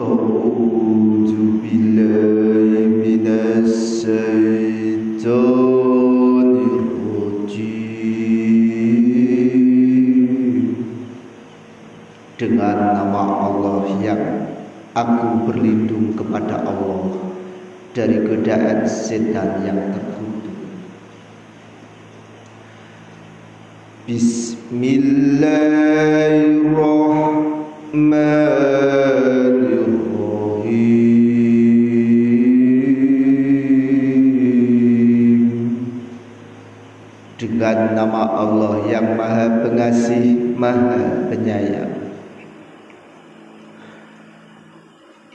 أعوذ بالله من الشيطان الرجيم Dengan nama Allah yang aku berlindung kepada Allah dari godaan setan yang terkutuk. Bismillahirrahmanirrahim nama Allah yang maha pengasih, maha penyayang.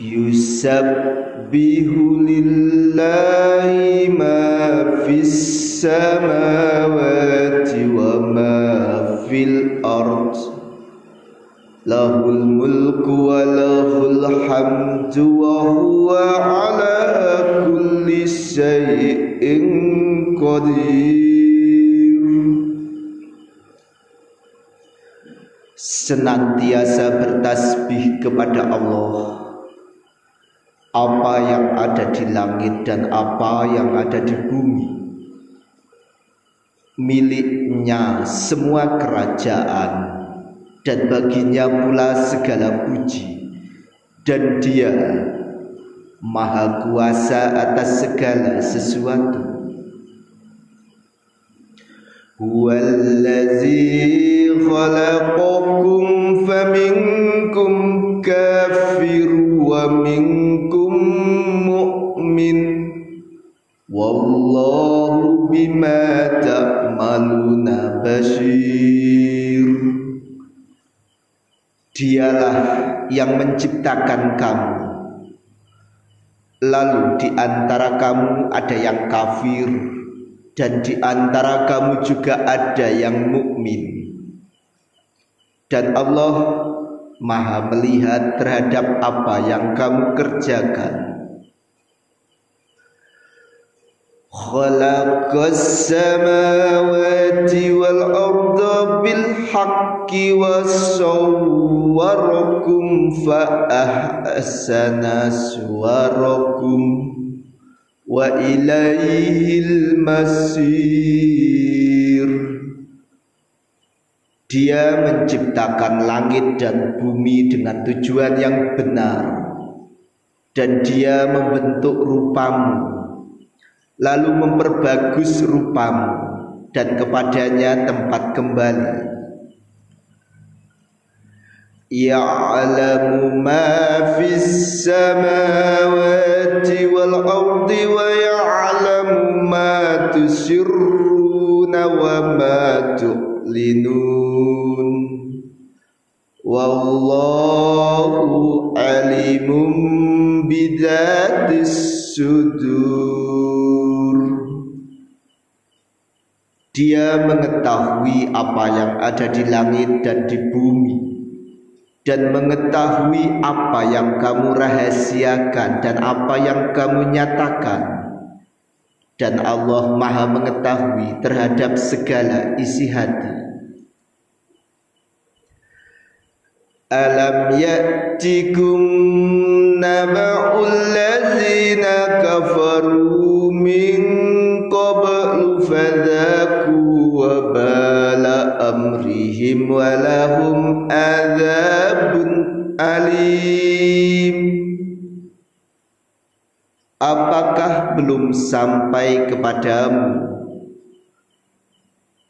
Yusabbihu lillahi ma fis samawati wa ma fil ard. Lahul mulku wa lahul hamdu wa huwa ala kulli syai'in qadir Senantiasa bertasbih kepada Allah. Apa yang ada di langit dan apa yang ada di bumi. Miliknya semua kerajaan. Dan baginya pula segala puji. Dan dia maha kuasa atas segala sesuatu huwallazi khalaqakum faminkum kafir wa minkum mu'min wallahu bima ta'maluna basir Dialah yang menciptakan kamu. Lalu di antara kamu ada yang kafir dan di antara kamu juga ada yang mukmin. Dan Allah Maha melihat terhadap apa yang kamu kerjakan. Khalaqas samawati wal arda bil haqqi wasawwarakum fa ahsana suwarakum ilaihil masir. Dia menciptakan langit dan bumi dengan tujuan yang benar. Dan dia membentuk rupamu lalu memperbagus rupamu dan kepadanya tempat kembali. Ya'lamu ma fis samawati wal ardi wa ya'lamu ma ma tu'linun. Wallahu alimum bidatis sudur. Dia mengetahui apa yang ada di langit dan di bumi dan mengetahui apa yang kamu rahasiakan dan apa yang kamu nyatakan. Dan Allah Maha mengetahui terhadap segala isi hati. Alam ya'tikum naba'ul amrihim wa lahum adzabun alim Apakah belum sampai kepadamu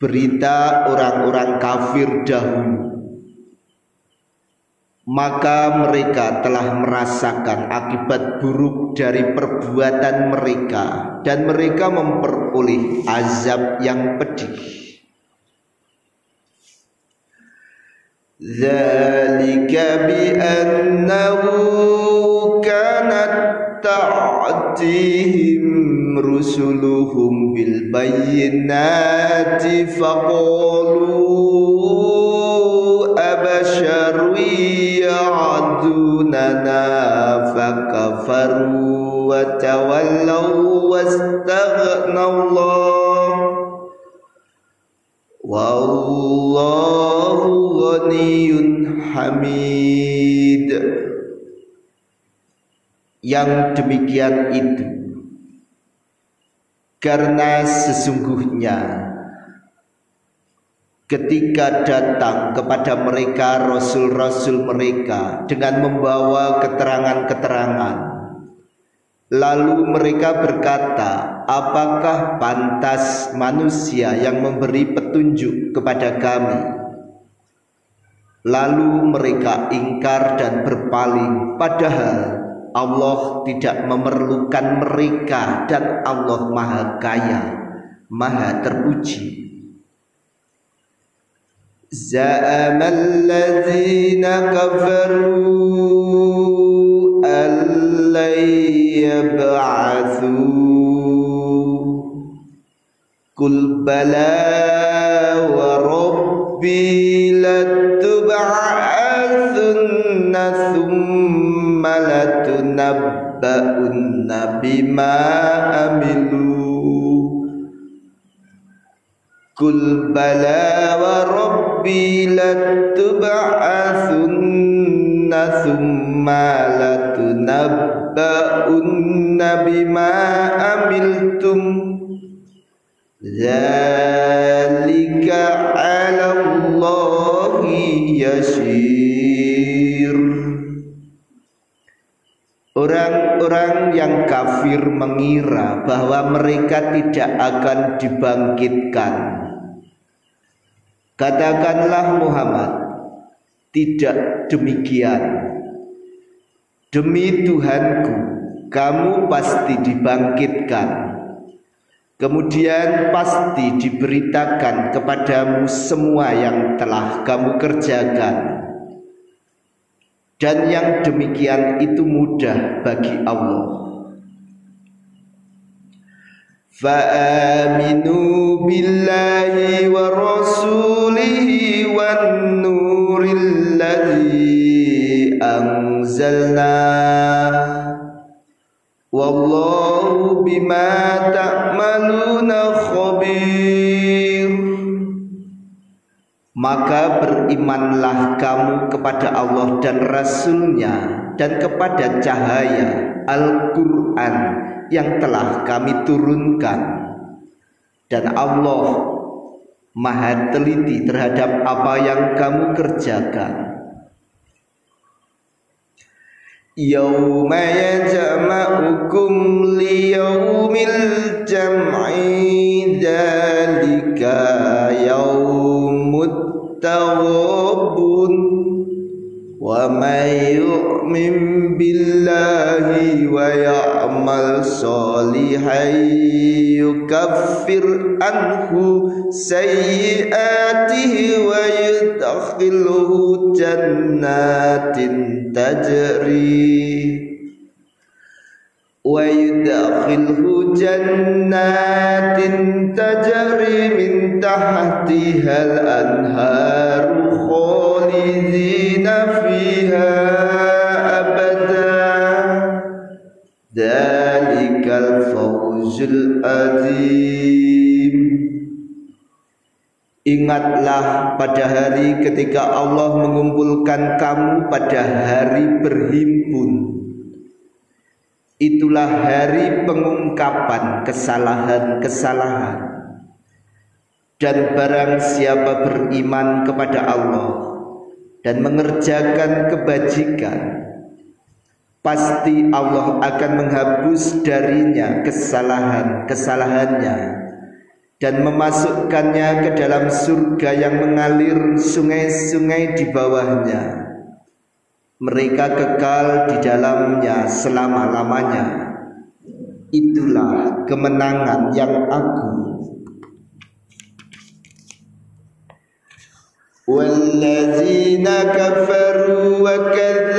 berita orang-orang kafir dahulu maka mereka telah merasakan akibat buruk dari perbuatan mereka dan mereka memperoleh azab yang pedih. ذلك بأنه كانت تعطيهم رسلهم بالبينات فقالوا أبشر يعدوننا فكفروا وتولوا wallahu ghaniyun hamid. Yang demikian itu karena sesungguhnya ketika datang kepada mereka rasul-rasul mereka dengan membawa keterangan-keterangan lalu mereka berkata apakah pantas manusia yang memberi petunjuk kepada kami lalu mereka ingkar dan berpaling padahal Allah tidak memerlukan mereka dan Allah maha kaya maha terpuji زعم الذين كفروا أن لن يبعثوا قل بلى وربي لتبعثن ثم لتنبؤن بما عملوا. قل بلى وربي ربي لتبعثن ثم لتنبؤن tunabba'unna bima amiltum. Zalika ala Allahi yasir. Orang-orang yang kafir mengira bahwa mereka tidak akan dibangkitkan. Katakanlah Muhammad Tidak demikian. Demi Tuhanku, kamu pasti dibangkitkan. Kemudian pasti diberitakan kepadamu semua yang telah kamu kerjakan. Dan yang demikian itu mudah bagi Allah. فآمنوا بالله ورسوله والنور anzalna Wallahu bima ta'maluna khabir Maka berimanlah kamu kepada Allah dan Rasulnya Dan kepada cahaya Al-Quran yang telah kami turunkan. Dan Allah maha teliti terhadap apa yang kamu kerjakan. يوم يجمعكم ليوم الجمع ذلك يوم التغابن. ومن يؤمن بالله ويعمل صالحا يكفر عنه سيئاته ويدخله جنات تجري ويدخله جنات تجري من تحتها الأنهار خالدين الفوز العظيم Ingatlah pada hari ketika Allah mengumpulkan kamu pada hari berhimpun Itulah hari pengungkapan kesalahan-kesalahan Dan barang siapa beriman kepada Allah Dan mengerjakan kebajikan Pasti Allah akan menghapus darinya kesalahan-kesalahannya Dan memasukkannya ke dalam surga yang mengalir sungai-sungai di bawahnya mereka kekal di dalamnya selama-lamanya. Itulah kemenangan yang agung. والذين كفروا وكذبوا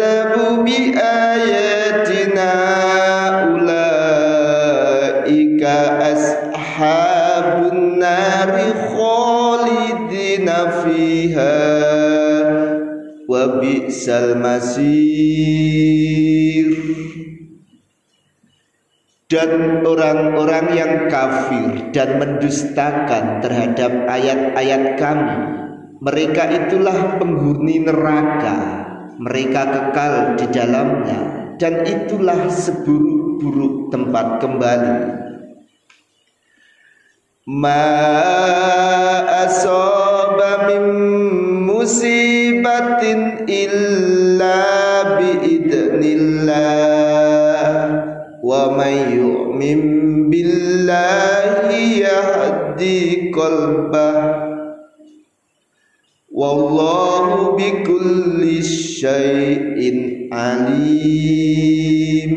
bi'sal masir. Dan orang-orang yang kafir dan mendustakan terhadap ayat-ayat kami mereka itulah penghuni neraka. Mereka kekal di dalamnya dan itulah seburuk-buruk tempat kembali. Ma asaba min musibatin illa bi idnillah wa may yu'min billahi yahdi qalbah. Wallahu bikulli syai'in alim.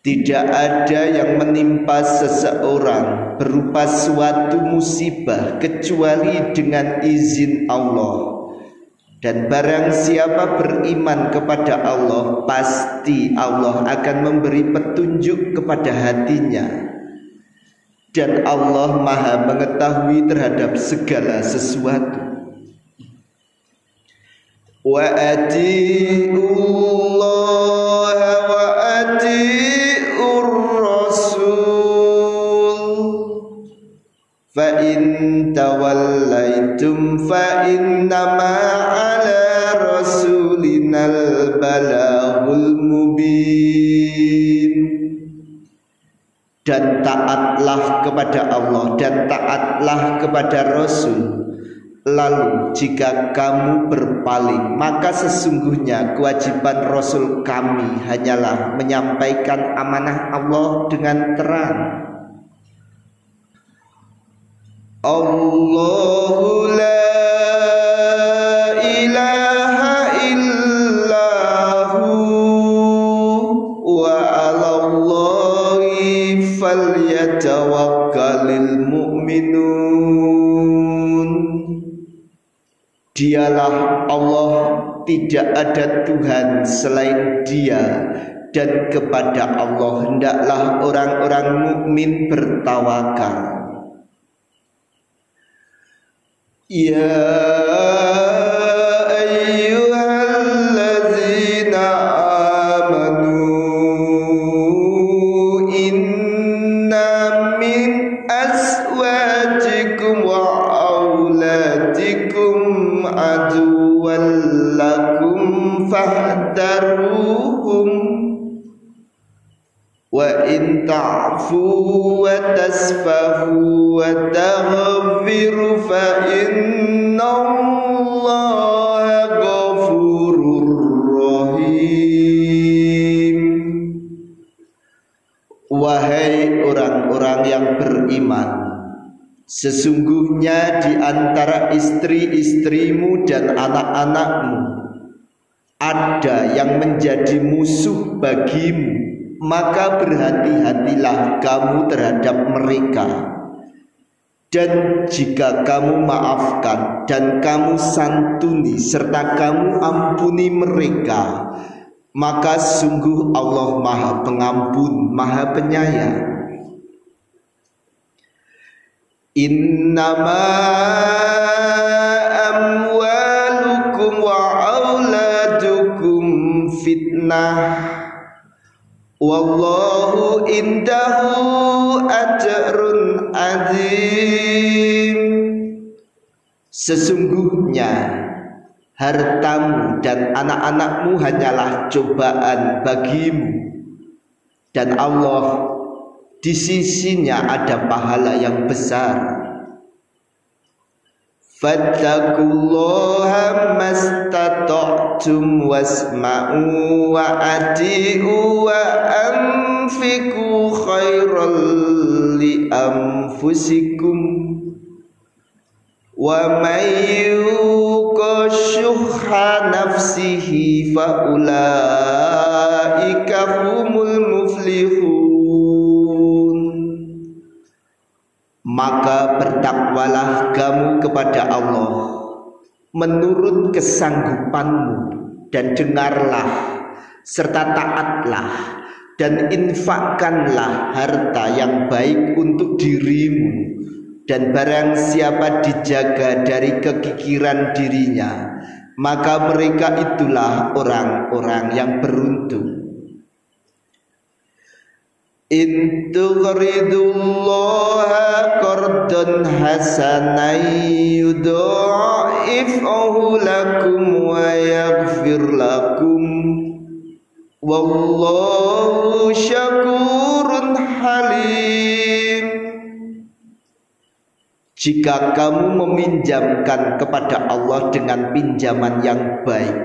Tidak ada yang menimpa seseorang berupa suatu musibah kecuali dengan izin Allah dan barang siapa beriman kepada Allah pasti Allah akan memberi petunjuk kepada hatinya dan Allah Maha mengetahui terhadap segala sesuatu. Wa atiullah wa rasul fa in tawallaitum fa balagul mubin. Dan taatlah kepada Allah dan taatlah kepada Rasul. Lalu jika kamu berpaling maka sesungguhnya kewajiban Rasul kami hanyalah menyampaikan amanah Allah dengan terang. Allahu la Dialah Allah tidak ada Tuhan selain Dia dan kepada Allah hendaklah orang-orang mukmin bertawakal. Ya Wahai orang-orang yang beriman Sesungguhnya di antara istri-istrimu dan anak-anakmu ada yang menjadi musuh bagimu maka berhati-hatilah kamu terhadap mereka. Dan jika kamu maafkan dan kamu santuni serta kamu ampuni mereka maka sungguh Allah maha pengampun maha penyayang. Innama amwalukum wa auladukum fitnah. Wallahu indahu ajrun azim Sesungguhnya hartamu dan anak-anakmu hanyalah cobaan bagimu. Dan Allah di sisinya ada pahala yang besar. Fattakullaha mastata'tum wasma'u wa ati'u wa anfiku khairal li anfusikum. Wa may yuqashuha nafsihi fa ulaika humul muflihun. Maka bertakwalah kamu kepada Allah menurut kesanggupanmu dan dengarlah serta taatlah dan infakkanlah harta yang baik untuk dirimu dan barang siapa dijaga dari kekikiran dirinya maka mereka itulah orang-orang yang beruntung. In tughridullaha qardan hasanan yudha'if'uhu lakum wa yaghfir lakum. Wallahu syakurun halim jika kamu meminjamkan kepada Allah dengan pinjaman yang baik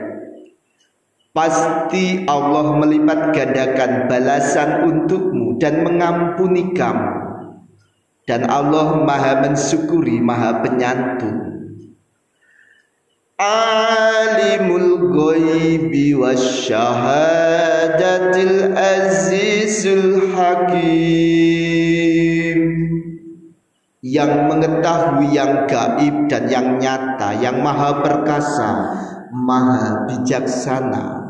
pasti Allah melipat gandakan balasan untukmu dan mengampuni kamu. Dan Allah maha mensyukuri maha penyantun. Alimul ghaibi wasyahadatil azizul hakim yang mengetahui yang gaib dan yang nyata yang maha perkasa maha bijaksana